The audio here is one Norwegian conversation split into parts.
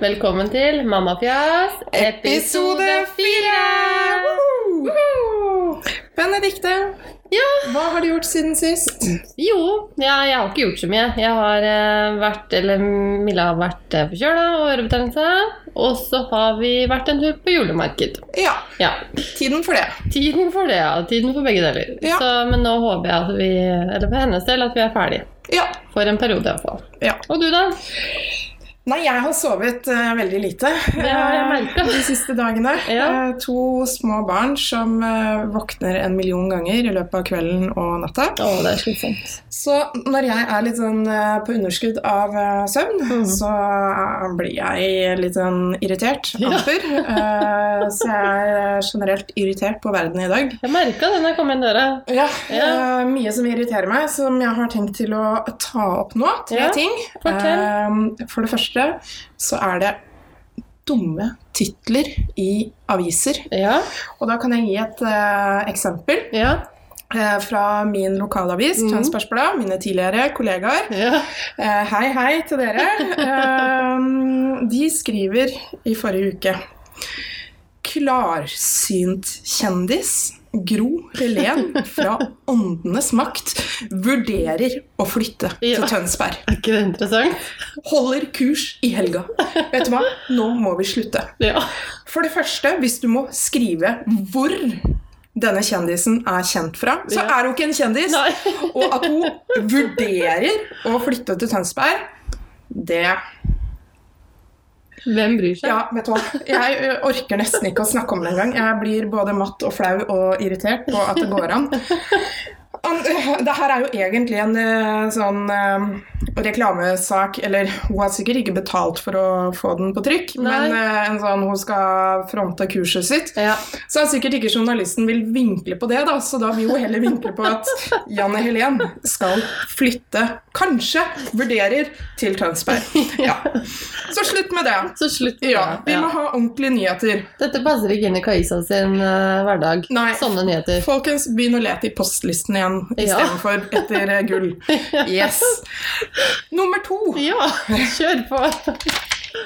Velkommen til Mammafjas episode fire! Benedicte, Ja, hva har du gjort siden sist? jo, ja, jeg har ikke gjort så mye. Jeg har eh, vært, eller Milla har vært eh, forkjøla og ørebetennelse. Og så har vi vært en tur på julemarked. Ja, Ja, tiden for det. Tiden for det, ja. Tiden for begge deler. Ja. Så, men nå håper jeg at vi, eller for hennes del, at vi er ferdige. Ja. For en periode iallfall. Ja. Og du, da? Nei, jeg har sovet uh, veldig lite uh, de siste dagene. Ja. uh, to små barn som våkner en million ganger i løpet av kvelden og natta. Oh, det er slitsomt. Så når jeg er litt sånn på underskudd av søvn, mm. så blir jeg litt sånn irritert. Ja. Amper. Eh, så jeg er generelt irritert på verden i dag. Jeg merka det når jeg kom inn døra. Ja, Ja. mye som irriterer meg, som jeg har tenkt til å ta opp nå. Tre Ja, ting. for det første så er det dumme titler i aviser. Ja. Og da kan jeg gi et uh, eksempel Ja. eh, fra min lokalavis, mm. Tønsbergs mine tidligere kollegaer. ja. Eh, hei, hei til dere. De skriver i forrige uke Klarsynt kjendis Gro Helen fra Åndenes makt vurderer å flytte Ja. til Tønsberg. Er ikke det interessant? Holder kurs i helga. Vet du hva? Nå må vi slutte. Ja. For det første, hvis du må skrive hvor denne kjendisen er kjent fra, så Ja. er hun ikke en kjendis. Nei. Og at hun vurderer å flytte til Tønsberg, det Hvem bryr seg? Ja, vet du hva. Jeg orker nesten ikke å snakke om det engang. Jeg blir både matt og flau og irritert på at det går an. Det her er jo egentlig en sånn reklamesak Eller hun har sikkert ikke betalt for å få den på trykk, Nei. men en sånn hun skal fronte kurset sitt. Ja. Så er sikkert ikke journalisten vil vinkle på det, da, så da vil hun heller vinkle på at Janne Helen skal flytte, kanskje vurderer, til Tønsberg. Ja. Så slutt med det. Så slutt med Ja, det. vi må ha ordentlige nyheter. Dette passer ikke inn i Kaisa sin uh, hverdag. Nei. Sånne nyheter. Folkens, begynn å lete i postlisten igjen Ja. istedenfor etter eh, gull. Yes. Nummer to. Ja, kjør på.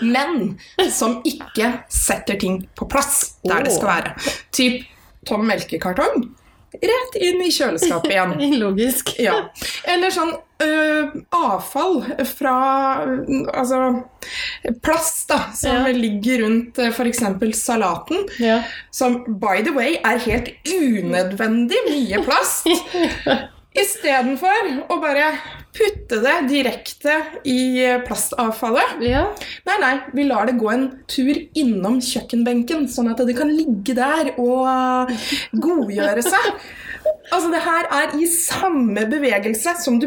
Menn som ikke setter ting på plass der det skal være. Typ tom melkekartong. Rett inn i kjøleskapet igjen. Logisk. Ja. Eller sånn ø, avfall fra altså plast da, som Ja. ligger rundt f.eks. salaten. Ja. Som by the way er helt unødvendig mye plast. Istedenfor å bare putte det direkte i plastavfallet. ja. Nei, nei, vi lar det gå en tur innom kjøkkenbenken, sånn at det kan ligge der og godgjøre seg. Altså, det her er i samme bevegelse som du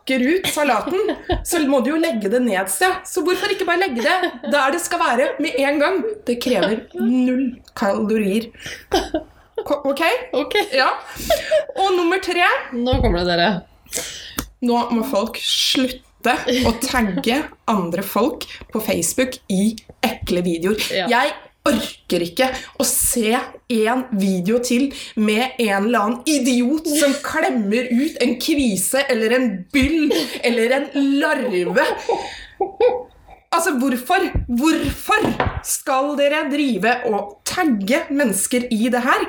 pakker ut salaten, så må du jo legge det ned et sted. Så hvorfor ikke bare legge det der det skal være med en gang? Det krever null kalorier. Ok? Ok. Ja. Og nummer tre Nå kommer det, dere. nå må folk slutte å tagge andre folk på Facebook i ekle videoer. Ja. Jeg orker ikke å se en video til med en eller annen idiot som klemmer ut en kvise eller en byll eller en larve. Altså, hvorfor? Hvorfor skal dere drive og tagge mennesker i det her?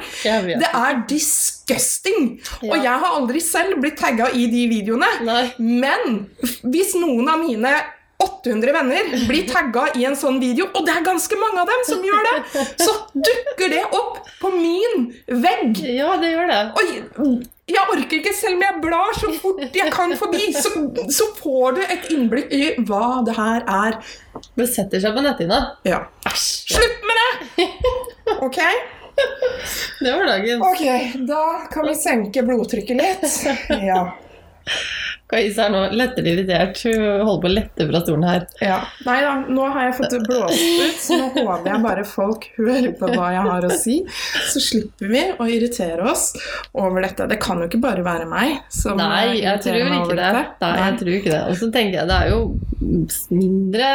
Det er disgusting! Og jeg har aldri selv blitt tagga i de videoene. Nei. Men hvis noen av mine 800 venner blir tagga i en sånn video, og det er ganske mange av dem som gjør det, så dukker det opp på min vegg. Ja, det gjør det. Og jeg orker ikke, selv om jeg blar så fort jeg kan forbi, så, så får du et innblikk i hva det her er. Det setter seg på netthinna. Ja. Æsj. Slutt med det! Ok? Det var dagen. Ok, da kan vi senke blodtrykket litt. Ja. Kaisa er nå lettere irritert. Hun holder på å lette fra stolen her. ja. Nei da, nå har jeg fått det blåst ut, så nå håper jeg bare folk hører på hva jeg har å si. Så slipper vi å irritere oss over dette. Det kan jo ikke bare være meg som Nei, jeg irriterer tror ikke det. Nei, jeg tror ikke det. Og så tenker jeg det er jo mindre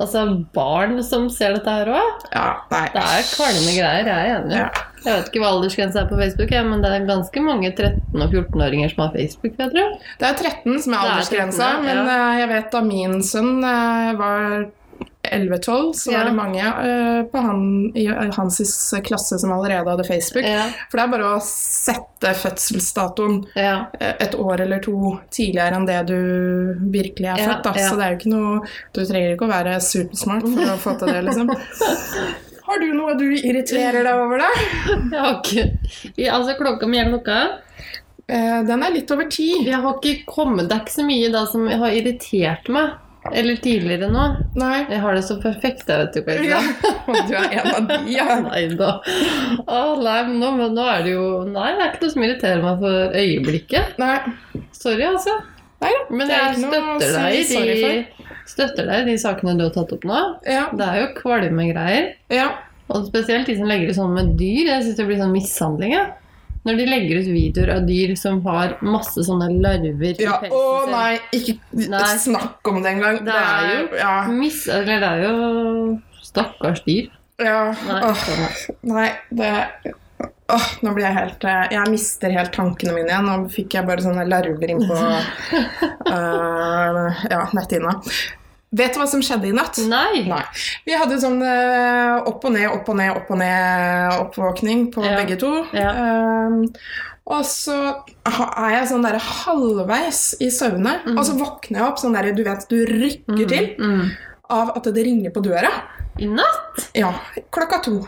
altså barn som ser dette her òg. Ja. Det er kvalme greier, jeg er enig. Ja. Jeg vet ikke hva aldersgrensa er på Facebook, ja, men det er ganske mange 13- og 14-åringer som har Facebook. Jeg tror. Det er 13 som er aldersgrensa, er aldersgrensa, 13, men ja. eh, jeg vet da min sønn eh, var 11-12, så Ja. var det mange uh, på han, i hans klasse som allerede hadde Facebook. Ja. For det er bare å sette fødselsdatoen ja. et år eller to tidligere enn det du virkelig er født. Da. Så det er jo ikke noe Du trenger ikke å være supersmart for å få til det, liksom. Har du noe du irriterer deg over, da? Jeg har ikke Altså, klokka mi er klokka. Eh, den er litt over ti. Jeg har ikke kommet Det er ikke så mye da som har irritert meg. Eller tidligere nå. Nei. Jeg har det så perfekt, jeg, vet du hva. Ja, du er en av de, ja. Nei da. Å, nei, men nå, men nå er det jo Nei, det er ikke noe som irriterer meg for øyeblikket. Nei. Sorry, altså. Nei da. Men er jeg støtter deg, de, støtter deg i de sakene du har tatt opp nå. Ja. Det er jo kvalme greier. ja. Og spesielt de som legger ut sånn med dyr. Jeg syns det blir sånn mishandling. Ja. Når de legger ut videoer av dyr som har masse sånne larver i ja. Å nei, ikke Nei. snakk om det engang. Det er jo ja. Mis eller det er jo stakkars dyr. ja. Nei, Åh, sånn. nei, det Åh, nå blir jeg helt eh, Jeg mister helt tankene mine igjen. Nå fikk jeg bare sånne larver innpå uh, ja, netthinna. Vet du hva som skjedde i natt? Nei. Nei. Vi hadde sånn uh, opp og ned, opp og ned, opp og ned oppvåkning på Ja. begge to. Ja. Uh, og så er jeg sånn der halvveis i søvne, og så våkner jeg opp sånn der, du vet, du rykker til Mm. av at det ringer på døra. I natt? Ja, klokka to.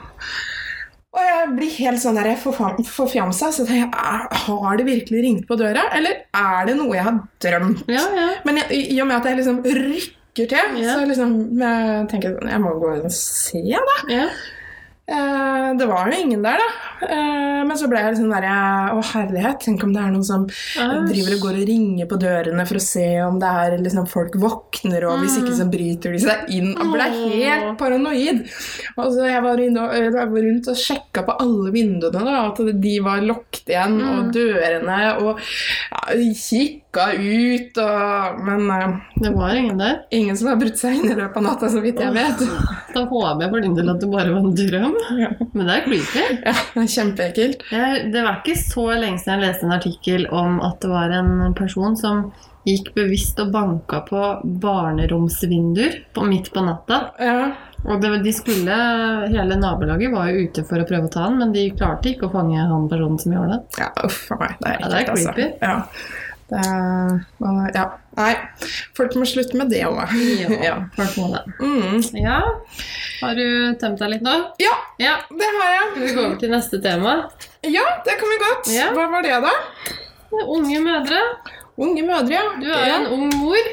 Og jeg blir helt sånn der forfjamsa. Så jeg, "Er- har det virkelig ringt på døra, eller er det noe jeg har drømt? Ja, ja. Men jeg, i og med at jeg liksom rykker til, Ja. så liksom jeg tenker jeg jeg må gå og se, da. Eh, det var jo ingen der, da. Eh, men så ble jeg sånn derre Å, herlighet, tenk om det er noen som driver og går og ringer på dørene for å se om det er liksom folk våkner, og hvis ikke så bryter de seg inn. Jeg ble helt paranoid. Og så jeg var, inne, jeg var rundt og sjekka på alle vinduene, da, at de var lukket igjen, og dørene, og ja, kikka ut, og Men eh, Det var ingen der. ingen som har brutt seg inn i løpet av natta, så vidt jeg vet. Da håper jeg for din del at det bare var en drøm. Ja, Men det er creepy. det er kjempeekkelt. Det var ikke så lenge siden jeg leste en artikkel om at det var en person som gikk bevisst og banka på barneromsvinduer på, midt på natta. Ja. Og det, de skulle, Hele nabolaget var jo ute for å prøve å ta han, men de klarte ikke å fange han personen som gjorde det. Ja, uff a meg. Det er Ja, det er creepy. altså. Ja. Det er, ja. Nei, folk må slutte med det òg. Ja. folk må det. Mm. Ja, Har du tømt deg litt nå? ja, Ja. det har jeg. Skal vi gå over til neste tema? Ja, det kan vi godt. Ja. Hva var det, da? Unge mødre. Unge mødre, ja. Du er en ung mor.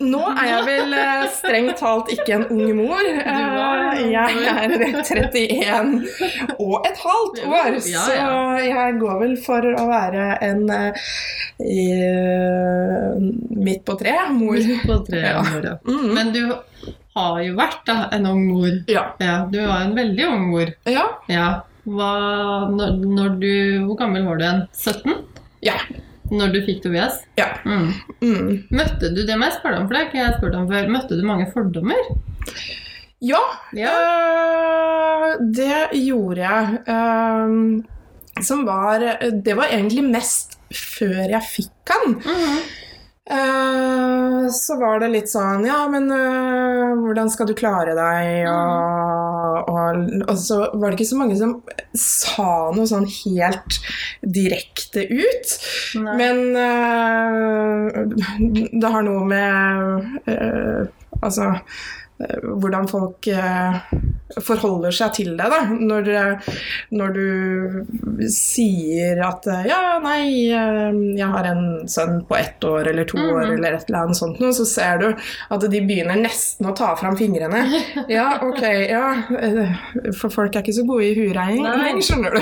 Nå er jeg vel eh, strengt talt ikke en ung mor. Eh, Jeg er 31 og et halvt år, så jeg går vel for å være en eh, midt på tre mor. På Ja. Mm. Men du har jo vært da, en ung mor. Ja. Du var en veldig ung mor. ja. Ja. Hva, når, når du, hvor gammel var du igjen? 17? Ja. Når du fikk Tobias? Ja. Mm. Mm. Møtte du det må jeg spørre om, for det har ikke jeg spurt om før. Møtte du mange fordommer? Ja, Ja. øh, det gjorde jeg. Ehm, som var Det var egentlig mest før jeg fikk han. Mhm. Eh, så var det litt sånn Ja, men øh, hvordan skal du klare deg? Og, og, og så var det ikke så mange som sa noe sånn helt direkte ut. Nei. Men uh, det har noe med uh, Altså hvordan folk øh, forholder seg til det, da. Når, øh, når du sier at Ja, nei, jeg har en sønn på ett år eller to år Mhm. eller et eller annet sånt så ser du at de begynner nesten å ta fram fingrene. Ja, ok, ja. For folk er ikke så gode i huregning, skjønner du.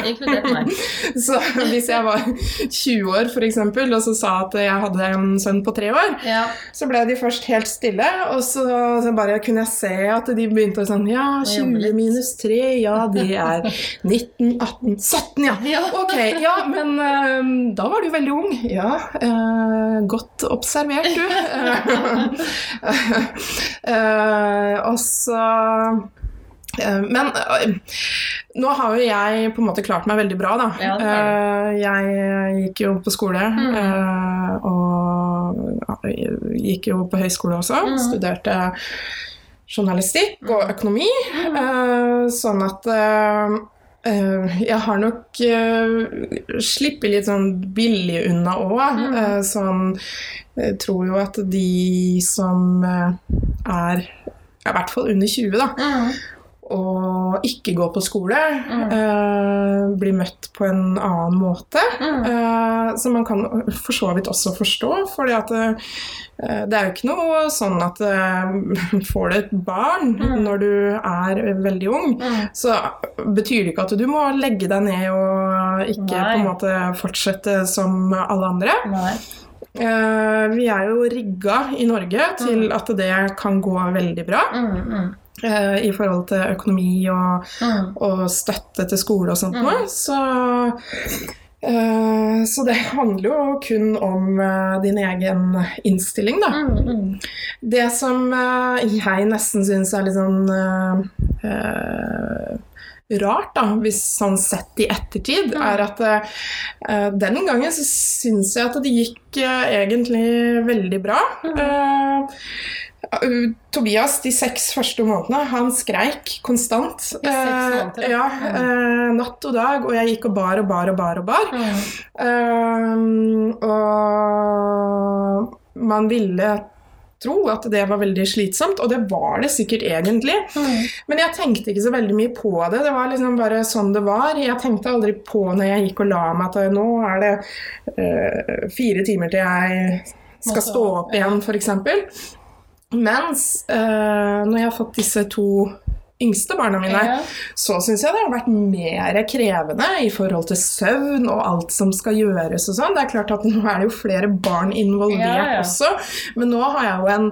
Så hvis jeg var 20 år eksempel, og så sa at jeg hadde en sønn på tre år, Ja. så ble de først helt stille, og så, så bare kunne jeg se at de begynte å sånn Ja, 20 minus 3, ja, det er 19, 18, 17, ja. Ja. Ok, ja, men eh, da var du veldig ung. Ja, uh, godt observert, du. uh, og så eh, men nå har jo jeg på en måte klart meg veldig bra, da. Ja, jeg gikk jo på skole, Mm. og gikk jo på høyskole også. Mm. Studerte journalistikk og økonomi. Eh, sånn at eh, eh, jeg har nok sluppet litt sånn billig unna òg. Mm. sånn Jeg tror jo at de som er i hvert fall under 20, da, Og ikke gå på skole, Mm. eh, bli møtt på en annen måte. Mm. Eh, som man kan for så vidt også forstå, For eh, det er jo ikke noe sånn at eh, får du et barn Mm. når du er veldig ung, Mm. så betyr det ikke at du må legge deg ned og ikke Nei. på en måte fortsette som alle andre. Nei. Eh, vi er jo rigga i Norge til at det kan gå veldig bra Mm. Mm. eh, i forhold til økonomi og Mm. og støtte til skole og sånt Mm. noe. Så, eh, så det handler jo kun om din egen innstilling, da. Mm. Mm. Det som jeg nesten syns er litt sånn eh, Rart, da, hvis sånn sett i ettertid, Mm. er at uh, den gangen så syns jeg at det gikk uh, egentlig veldig bra. Eh, Uh, Tobias de seks første månedene, han skreik konstant. Måneder, Eh, ja, eh, natt og dag, og jeg gikk og bar og bar og bar og bar. Mm. Og man ville tro at det var veldig slitsomt, og det var det sikkert egentlig. Mm. Men jeg tenkte ikke så veldig mye på det. Det var liksom bare sånn det var. Jeg tenkte aldri på når jeg gikk og la meg at nå er det eh, fire timer til jeg skal stå opp igjen, f.eks. Mens uh, når jeg har fått disse to yngste barna mine, Ja. så syns jeg det har vært mer krevende i forhold til søvn og alt som skal gjøres og sånn. Det er klart at nå er det jo flere barn involvert Ja, ja. også, men nå har jeg jo en,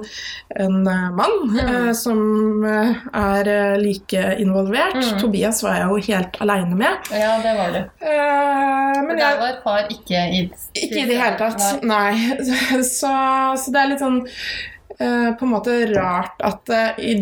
en eh, mann Mm. eh, som eh, er eh, like involvert. Mm. Tobias var jeg jo helt aleine med. ja, det var det. Eh, men der var far ikke i ikke i det hele tatt. Nei. Nei. Så, så det er litt sånn eh, på en måte rart at eh, i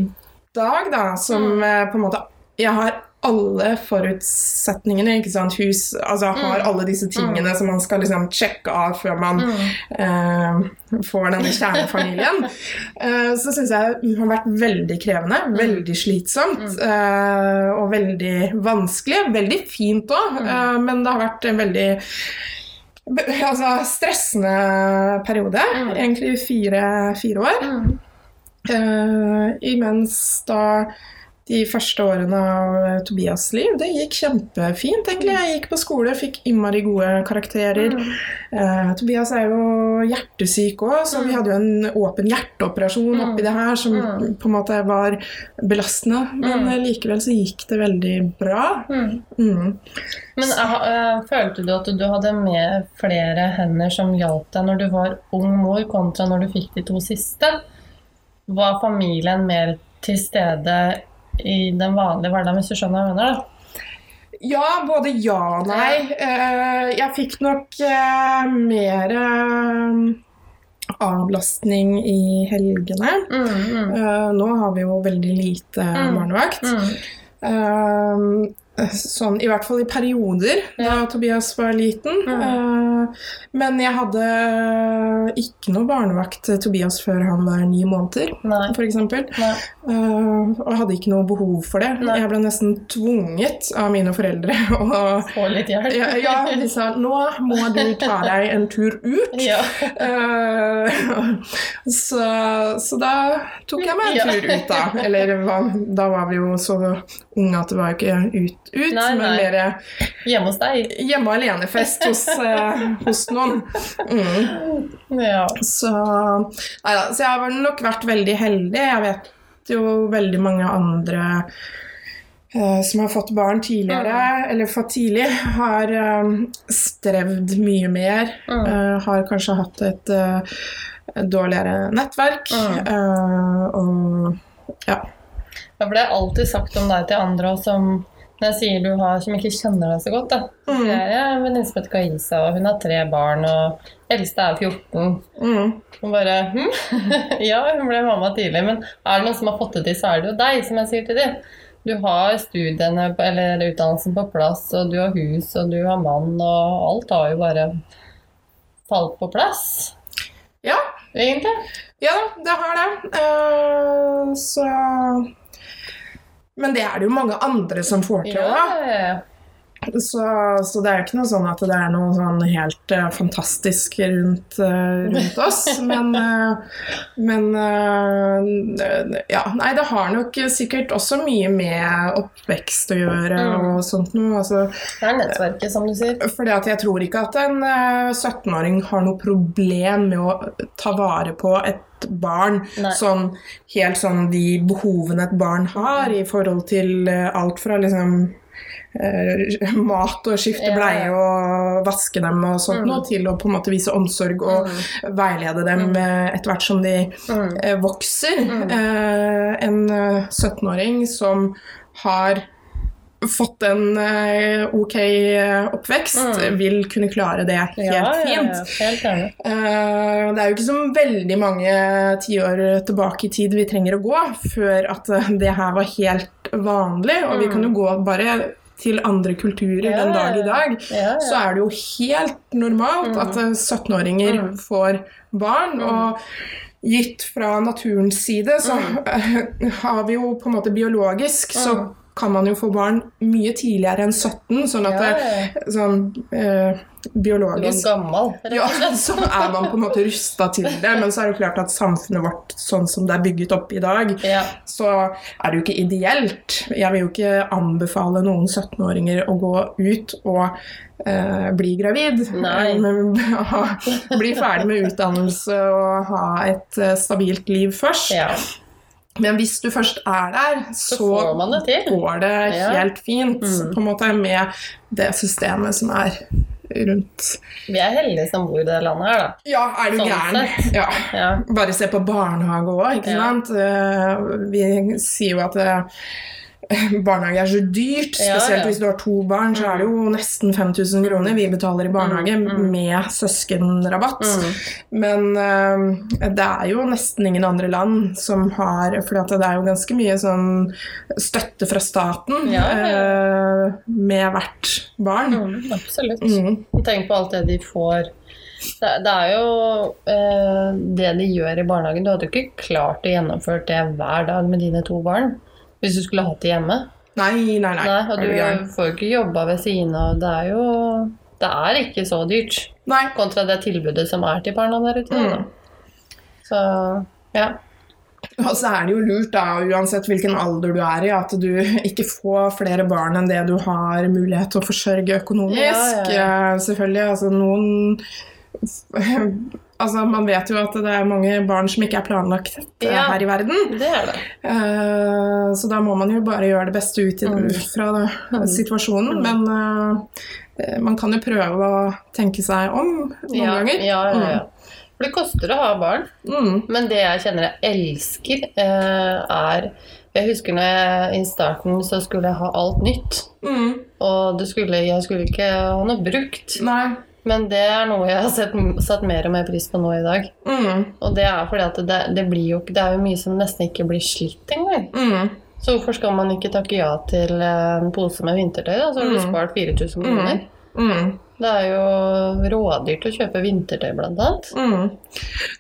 dag, da, som Mm. eh, på en måte Jeg har alle forutsetningene, ikke sant. Hus Altså har Mm. alle disse tingene som man skal liksom sjekke av før man Mm. eh, får denne kjernefamilien. eh, så syns jeg det har vært veldig krevende, Mm. veldig slitsomt eh, og veldig vanskelig. Veldig fint òg, Mm. eh, men det har vært en veldig Altså stressende periode. Mm. Egentlig fire, fire år. Mm. Eh, imens da de første årene av Tobias' liv, det gikk kjempefint, egentlig. Jeg gikk på skole, fikk innmari gode karakterer. Mm. Eh, Tobias er jo hjertesyk òg, så vi hadde jo en åpen hjerteoperasjon Mm. oppi det her som Mm. på en måte var belastende. Men Mm. eh, likevel så gikk det veldig bra. Mm. Mm. Men eh, eh, følte du at du hadde med flere hender som hjalp deg når du var ung mor, kontra når du fikk de to siste? Var familien mer til stede i den vanlige hverdagen, hvis du skjønner hva jeg mener? da? Ja, både ja og nei. Eh, Jeg fikk nok eh, mer eh, avlastning i helgene. Mm, mm, Nå har vi jo veldig lite Mm. barnevakt. mm. Eh, Sånn, I hvert fall i perioder da Tobias var liten. Mm. Eh, Men jeg hadde ikke noe barnevakt til Tobias før han var ni måneder, f.eks. Uh, og hadde ikke noe behov for det. Nei. Jeg ble nesten tvunget av mine foreldre. Og, Få litt hjelp. ja, ja, de sa nå må du ta deg en tur ut. Ja. Eh, så, så da tok jeg meg en Ja. tur ut, da. Eller da var vi jo så unge at det var ikke ut, ut Nei, men mer Hjemme hos deg. hjemme alene-fest hos, eh, hos noen. Mm. Ja. Så, neida, så jeg har nok vært veldig heldig. Jeg vet jo veldig mange andre eh, som har fått barn tidligere, eller fått tidlig, har eh, strevd mye mer. Mm. eh, har kanskje hatt et eh, dårligere nettverk. Mm. eh, og ja. Ja, for det er alltid sagt om deg til andre som når jeg sier du har, som ikke kjenner deg så godt. da. Så Mm. jeg, ja, en venninne som heter Kaisa, og hun har tre barn, og eldste er 14. Mm. Hun bare hm? Ja, hun ble mamma tidlig, men er det noen som har fått det til, så er det jo deg, som jeg sier til dem. Du har studiene eller utdannelsen på plass, og du har hus, og du har mann, og alt har jo bare falt på plass. ja. egentlig. Ja, det har det. Uh, så Men det er det jo mange andre som får til. Ja, ja, ja. Så, så det er ikke noe sånn at det er noe sånn helt uh, fantastisk rundt, uh, rundt oss. Men, uh, men Ja, nei, det har nok sikkert også mye med oppvekst å gjøre Mm. og sånt noe. Altså, Det er nettverket, som du sier. fordi at jeg tror ikke at en eh, 17-åring har noe problem med å ta vare på et barn. Sånn helt sånn de behovene et barn har i forhold til alt fra liksom mat og skifte Ja, bleie og vaske dem og sånt Mm. noe, til å på en måte vise omsorg og veilede dem mm. etter hvert som de Mm. eh, vokser. Mm. Eh, en eh, 17-åring som har fått en eh, ok eh, oppvekst, Mm. vil kunne klare det helt Ja, fint. ja, helt. Eh, det er jo ikke så veldig mange tiår tilbake i tid vi trenger å gå før at eh, det her var helt vanlig, og vi Mm. kan jo gå bare til andre kulturer Ja, den dag i dag. Ja. Så er det jo helt normalt Mm. at eh, 17-åringer Mm. får barn. Mm. og Gitt fra naturens side, så eh, har vi jo på en måte biologisk så. Kan man jo få barn mye tidligere enn 17, sånn at det, sånn eh, Du er gammel. rett ja, og slett. så er man på en måte rusta til det. Men så er det klart at samfunnet vårt sånn som det er bygget opp i dag, Ja. så er det jo ikke ideelt. Jeg vil jo ikke anbefale noen 17-åringer å gå ut og eh, bli gravid. Eh, Men, bli ferdig med utdannelse og ha et eh, stabilt liv først. ja. Men hvis du først er der, Så så får man det til. går det Ja. helt fint Mm. på en måte med det systemet som er rundt. Vi er heldige som bor i det landet her, da. Ja, er du Sånn gæren? Ja. Ja. Bare se på barnehage òg, ikke Ja. sant. Eh, Vi sier jo at eh, barnehage er så dyrt. Spesielt ja. hvis du har to barn, så er det jo nesten 5000 kroner vi betaler i barnehage Mm, mm. med søskenrabatt. Mm. Men uh, det er jo nesten ingen andre land som har For det er jo ganske mye sånn støtte fra staten Ja, ja. eh, med hvert barn. Mm, absolutt. Mm. Tenk på alt det de får. Det, det er jo eh, det de gjør i barnehagen. Du hadde jo ikke klart å gjennomføre det hver dag med dine to barn hvis du skulle hatt det hjemme. Nei, nei, nei. Nei, og du får jo ikke jobba ved siden av. Det er jo Det er ikke så dyrt Nei. kontra det tilbudet som er til barna der ute. Mm. Så ja. Og så er det jo lurt, da, uansett hvilken alder du er i, at du ikke får flere barn enn det du har mulighet til å forsørge økonomisk. Ja, Eh, Selvfølgelig. Altså noen Altså, Man vet jo at det er mange barn som ikke er planlagt Ja. her i verden. Det er det. Uh, Så da må man jo bare gjøre det beste ut Mm. fra det, Mm. situasjonen. Mm. Men uh, man kan jo prøve å tenke seg om noen ja, ganger. Ja, ja, ja. For det koster å ha barn. Mm. Men det jeg kjenner jeg elsker, uh, er Jeg husker når jeg i starten så skulle jeg ha alt nytt. Mm. Og det skulle, jeg skulle ikke ha noe brukt. Nei. Men det er noe jeg har sett, satt mer og mer pris på nå i dag. Mm. Og det er fordi at det, det blir jo Det er jo mye som nesten ikke blir slitt engang. Mm. Så hvorfor skal man ikke takke ja til en pose med vintertøy? Da? Så har du Mm. spart 4000 kroner. Mm. Det er jo rådyrt å kjøpe vintertøy, blant annet. Mm.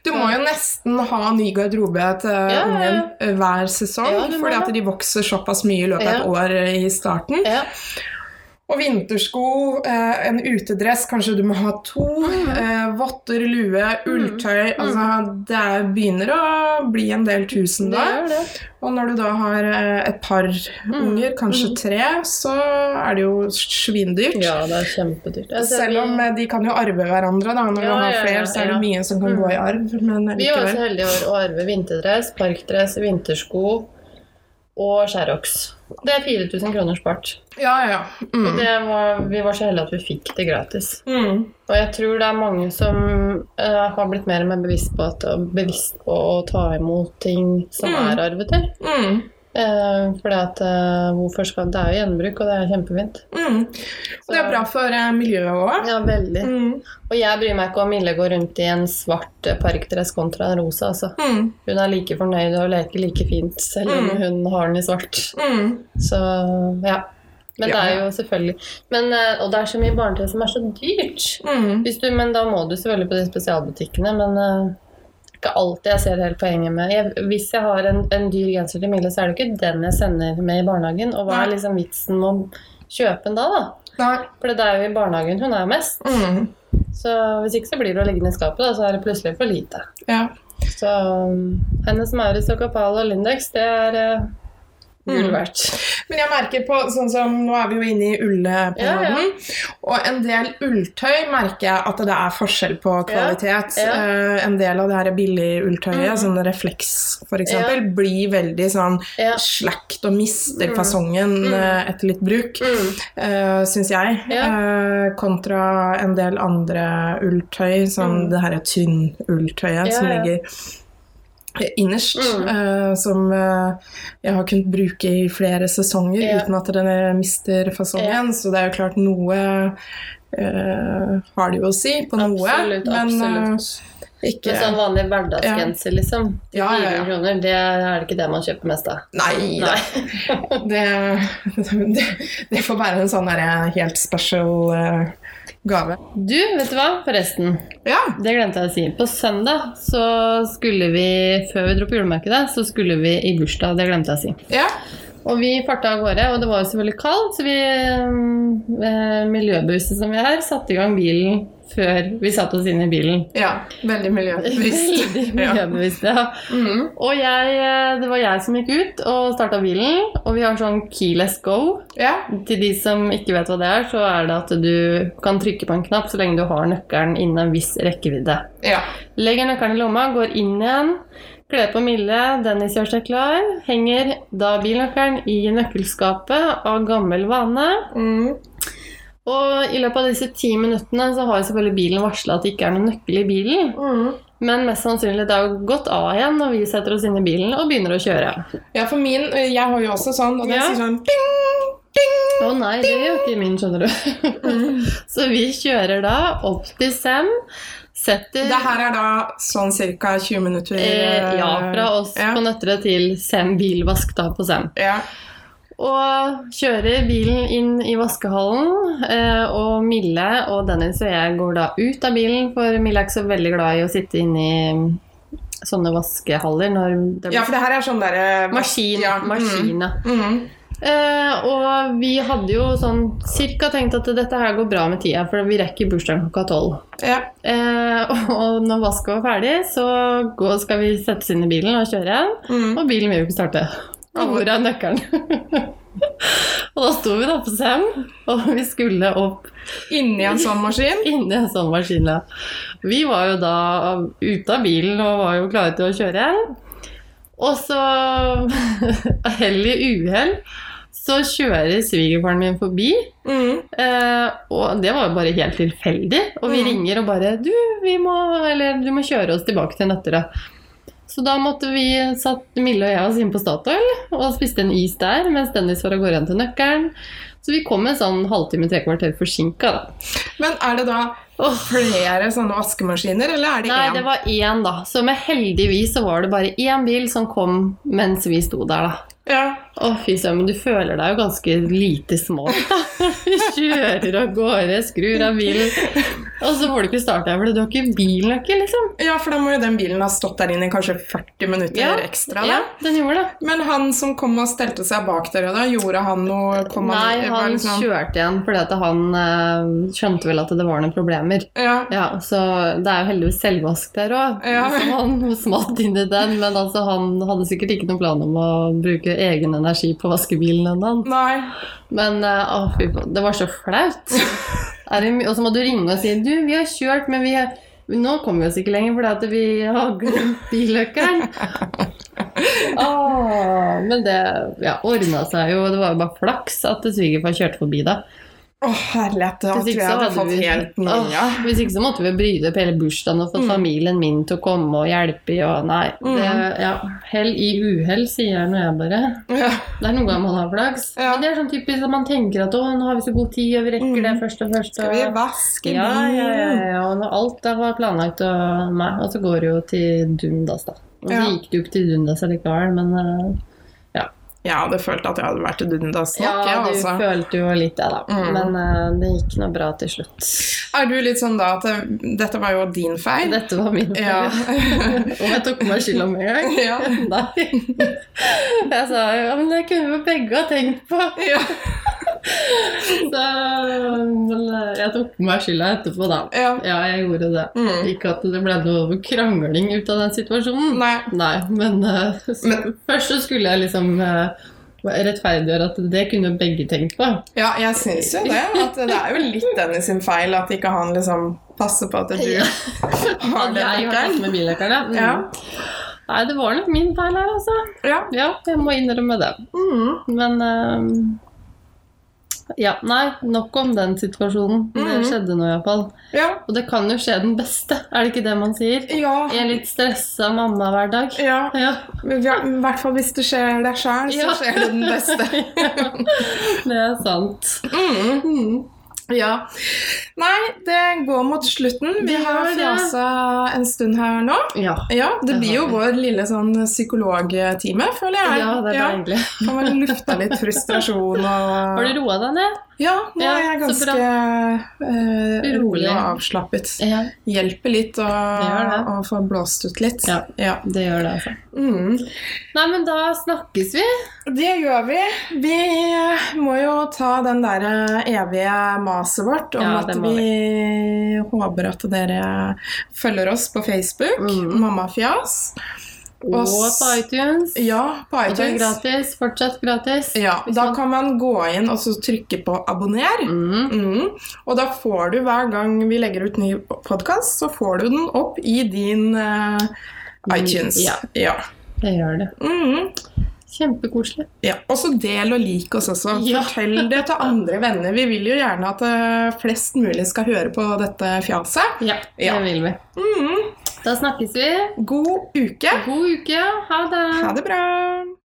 Du må jo nesten ha ny garderobe til Ja, ja, ungen ja. hver sesong, Ja, fordi at de vokser såpass mye i løpet av et år eh, i starten. Og vintersko, eh, en utedress, kanskje du må ha to. Eh, votter, lue, ulltøy. Altså, det er, begynner å bli en del tusen Det da. gjør det. Og når du da har eh, et par unger, kanskje mm. tre, så er det jo svindyrt. Ja, det er kjempedyrt. Altså, Selv om vi, de kan jo arve hverandre, da. Når Ja, du har ja, ja, flere, så er det mye som kan Mm. gå i arv. Men vi var så heldige i år å arve vinterdress, parkdress, vintersko og Sherox. Det er 4000 kroner spart. Ja, ja, ja. Og Mm. det var, vi var så heldige at vi fikk det gratis. Mm. Og jeg tror det er mange som uh, har blitt mer og mer bevisst på, at, bevisst på å ta imot ting som Mm. er arveter. Mm. Eh, fordi eh, hvorfor skal Det er jo gjenbruk, og det er kjempefint. Mm. Og det er bra for eh, miljøet òg. Ja, veldig. Mm. Og jeg bryr meg ikke om Mille går rundt i en svart parkdress kontra en rosa, altså. Mm. Hun er like fornøyd og leker like fint selv om Mm. hun har den i svart. Mm. Så ja. Men det er jo selvfølgelig men, Og det er så mye barnetøy som er så dyrt. Mm. Hvis du, men da må du selvfølgelig på de spesialbutikkene, men ikke alltid jeg ser helt poenget med jeg, Hvis jeg har en, en dyr genser til Mille, så er det ikke den jeg sender med i barnehagen. Og hva er liksom vitsen med å kjøpe den da, da? Nei. For det er jo i barnehagen hun er mest. Mm. Så hvis ikke så blir det å ligge i skapet, da, så er det plutselig for lite. Ja. Så um, hennes Maurits og Kapal og Lindex, det er uh, verdt. Mm. Men jeg merker på, sånn som Nå er vi jo inne i ulleperioden. Og en del ulltøy merker jeg at det er forskjell på kvalitet. Ja, ja. Eh, en del av det her billige ulltøyet, Mhm. sånn refleks f.eks., eksempel blir veldig sånn Ja. slakt og mister Mm. fasongen Mm. eh, etter litt bruk. Mm. Uh, Syns jeg. Ja. Eh, kontra en del andre ulltøy, som Mm. det her tynn-ulltøyet Ja, som ligger innerst. Mm. uh, som uh, jeg har kunnet bruke i flere sesonger yeah. uten at den mister fasongen. Så det er jo klart noe uh, har det jo å si på noe. Absolutt, men absolutt. eh, ikke Men sånn vanlig hverdagsgenser, liksom. Til Ja, ja, 400 ja. kroner, det er det ikke det man kjøper mest av. Nei, Nei. Det, det, det får være en sånn der helt special eh, gave. Du, vet du hva? Forresten. Ja. Det glemte jeg å si. På søndag så skulle vi, før vi dro på julemarkedet, så skulle vi i bursdag. Det glemte jeg å si. ja. Og vi farta av gårde, og det var jo selvfølgelig kaldt, så vi, eh, miljøbevisste som vi er, satte i gang bilen før vi satte oss inn i bilen. Ja, veldig miljøbevisst. Veldig Ja. ja. Mm. Og jeg, eh, det var jeg som gikk ut og starta bilen, og vi har sånn keyless go. ja. Til de som ikke vet hva det er, så er det at du kan trykke på en knapp så lenge du har nøkkelen innen en viss rekkevidde. ja. Legger nøkkelen i lomma, går inn igjen, kler på Mille, Dennis gjør seg klar, henger da bilnøkkelen i nøkkelskapet av gammel vane. Mm. Og i løpet av disse ti minuttene så har selvfølgelig bilen varsla at det ikke er noen nøkkel i bilen. Mm. Men mest sannsynlig det har jo gått av igjen når vi setter oss inn i bilen og begynner å kjøre. ja, for min eh, Jeg har jo også sånn, og det Ja. sier sånn ding, ding. Å nei, det gjør ikke min, skjønner du. Mm. Så vi kjører da opp til Sem, setter Det her er da sånn ca. 20 minutter eh, Ja, fra oss ja. på Nøtterøy til Sem bilvask da på Sem. Ja. Og kjører bilen inn i vaskehallen, eh, og Mille og Dennis og jeg går da ut av bilen, for Mille er ikke så veldig glad i å sitte inne i sånne vaskehaller når det ja, for det her er sånn derre Maskin. Ja. maskin mm. Mhm. Eh, og vi hadde jo sånn cirka tenkt at dette her går bra med tida, for vi rekker bursdagen klokka tolv. Ja. Eh, og når vasket var ferdig, så går, skal vi sette oss inn i bilen og kjøre igjen. Mm. Og bilen vil jo ikke starte. Og hvor er nøkkelen? og da sto vi da på Sem, og vi skulle opp Inni en sånn maskin. inni en sånn maskin. ja. Vi var jo da ute av bilen og var jo klare til å kjøre igjen. Og så, hell i uhell, så kjører svigerfaren min forbi. Mm. Eh, og det var jo bare helt tilfeldig. Og vi Mm. ringer og bare Du, vi må, eller, du må kjøre oss tilbake til Nøtterøy. Så da måtte vi, satt Mille og jeg oss inn på Statoil og spiste en is der, mens Dennis var av gårde igjen til nøkkelen. Så vi kom en sånn halvtime, tre kvarter forsinka, da. Men er det da flere sånne vaskemaskiner, eller er det Nei, én? det var én, da. Så med heldigvis så var det bare én bil som kom mens vi sto der, da. Ja. Å, fy søren, men du føler deg jo ganske lite da. Vi kjører av gårde, skrur av bilen, og så får du ikke starta for du har ikke bilnøkkel, liksom. ja, for da må jo den bilen ha stått der inne i kanskje 40 minutter Ja, ekstra. Da. Ja, den gjorde det. Men han som kom og stelte seg bak dere, da, gjorde han noe kom Nei, han, han liksom- kjørte igjen fordi at han eh, skjønte vel at det var noen problemer. Ja. Ja, så Det er jo heldigvis selvvask der òg, Ja. så han smatt inn i den. Men altså, han hadde sikkert ikke noen plan om å bruke egen energi på vaskebilen ennå. Men eh, å, fy faen, det var så flaut. Og så må du ringe og si Du, vi har kjørt, men vi har nå kommer vi oss ikke lenger fordi vi har glemt billøkkeren. Men det ja, ordna seg jo. Det var jo bare flaks at svigerfar kjørte forbi da. Å, herlighet, da tror jeg jeg hadde fått vi helt Åh, nye. Hvis ikke så måtte vi bryte opp hele bursdagen og fått Mm. familien min til å komme og hjelpe i og Nei. Det, Mm. ja, hell i uhell, sier jeg når jeg bare. Ja. Det er noen ganger man har flaks. Ja. Men det er sånn typisk at man tenker at å, nå har vi så god tid, og vi rekker Mm. det først og først. Skal vi vaske ja, ja, ja, ja. Og alt da var planlagt, og, nei, og så går det jo til dundas, da. Og så gikk det jo ikke til dundas allikevel, men eh, Jeg hadde følt at jeg hadde vært dundas nok. Ja, du altså. følte jo litt det, da. Mm. Men uh, det gikk nå bra til slutt. Er du litt sånn da at det, dette var jo din feil? Dette var min feil. Ja. Og jeg tok meg skylda med en gang. Ja. Nei. Jeg sa ja, men det kunne vi begge ha tenkt på. ja. Så, jeg tok på meg skylda etterpå, da. ja. Ja, jeg gjorde det. Mm. Ikke at det ble noe krangling ut av den situasjonen. Nei. Nei, men, eh, så, Men- først så skulle jeg liksom eh, rettferdiggjøre at det kunne begge tenkt på. Ja, jeg syns jo det. At det er jo litt Dennis sin feil at ikke han liksom passer på at du Ja. har den nøkkelen. med billøkkerne. Mm. Ja. Nei, det var nok min feil her, altså. Ja. Ja, jeg må innrømme det. Mm. Men eh, Ja, nei, nok om den situasjonen. Det Mhm. skjedde nå iallfall. ja. Og det kan jo skje den beste, er det ikke det man sier? Ja. I en litt stressa mammahverdag. ja. Ja. Ja, I hvert fall hvis det skjer deg sjøl, så Ja. skjer det den beste. det er sant. Mm. Mm. Ja. Nei, det går mot slutten. Vi har fjasa en stund her nå. Ja. Ja, det blir jo vår lille sånn psykologtime, føler jeg. ja, det er deilig. Kan vel lufte litt frustrasjon og Har du roa deg ned? Ja, nå er jeg ganske eh, rolig og avslappet. Ja, Hjelper litt å, å få blåst ut litt. Ja. Ja. det gjør det, altså. Mm. Nei, men da snakkes vi. Det gjør vi. Vi må jo ta den der evige maset vårt om Ja, at vi, vi håper at dere følger oss på Facebook, Mm. Mammafjas. Og Og på iTunes. Ja, på Og det er gratis. Fortsatt gratis. Ja, da man- kan man gå inn og så trykke på abonner. Mm. Mm. Og da får du hver gang vi legger ut ny podkast, så får du den opp i din uh, iTunes. Ja. Ja. Det gjør det. Mm. Kjempekoselig. ja. Og så del og lik oss også. Ja. Fortell det til andre venner. Vi vil jo gjerne at eh, flest mulig skal høre på dette fjaset. Ja, det Ja. vil vi. Mm. Da snakkes vi. God uke. God uke. Ha det. Ha det bra.